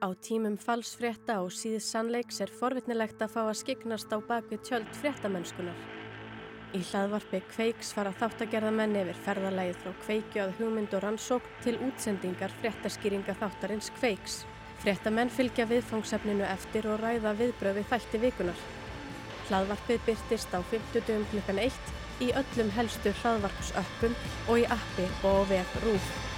Á tímum falsfrétta og síðs sannleiks er forvitnilegt að fá að skiknast á bakvið tjöld fréttamennskunar. Í hlaðvarpi Kveiks fara þáttagerðamenn yfir ferðalægið frá kveikju að hugmynd og rannsók til útsendingar fréttaskýringa þáttarins Kveiks. Fréttamenn fylgja viðfangsefninu eftir og ræða viðbröfi þætti vikunar. Hlaðvarpið byrtist á 50 klukkan 1 í öllum helstu hlaðvarpsöppum og í appi og vef rúf.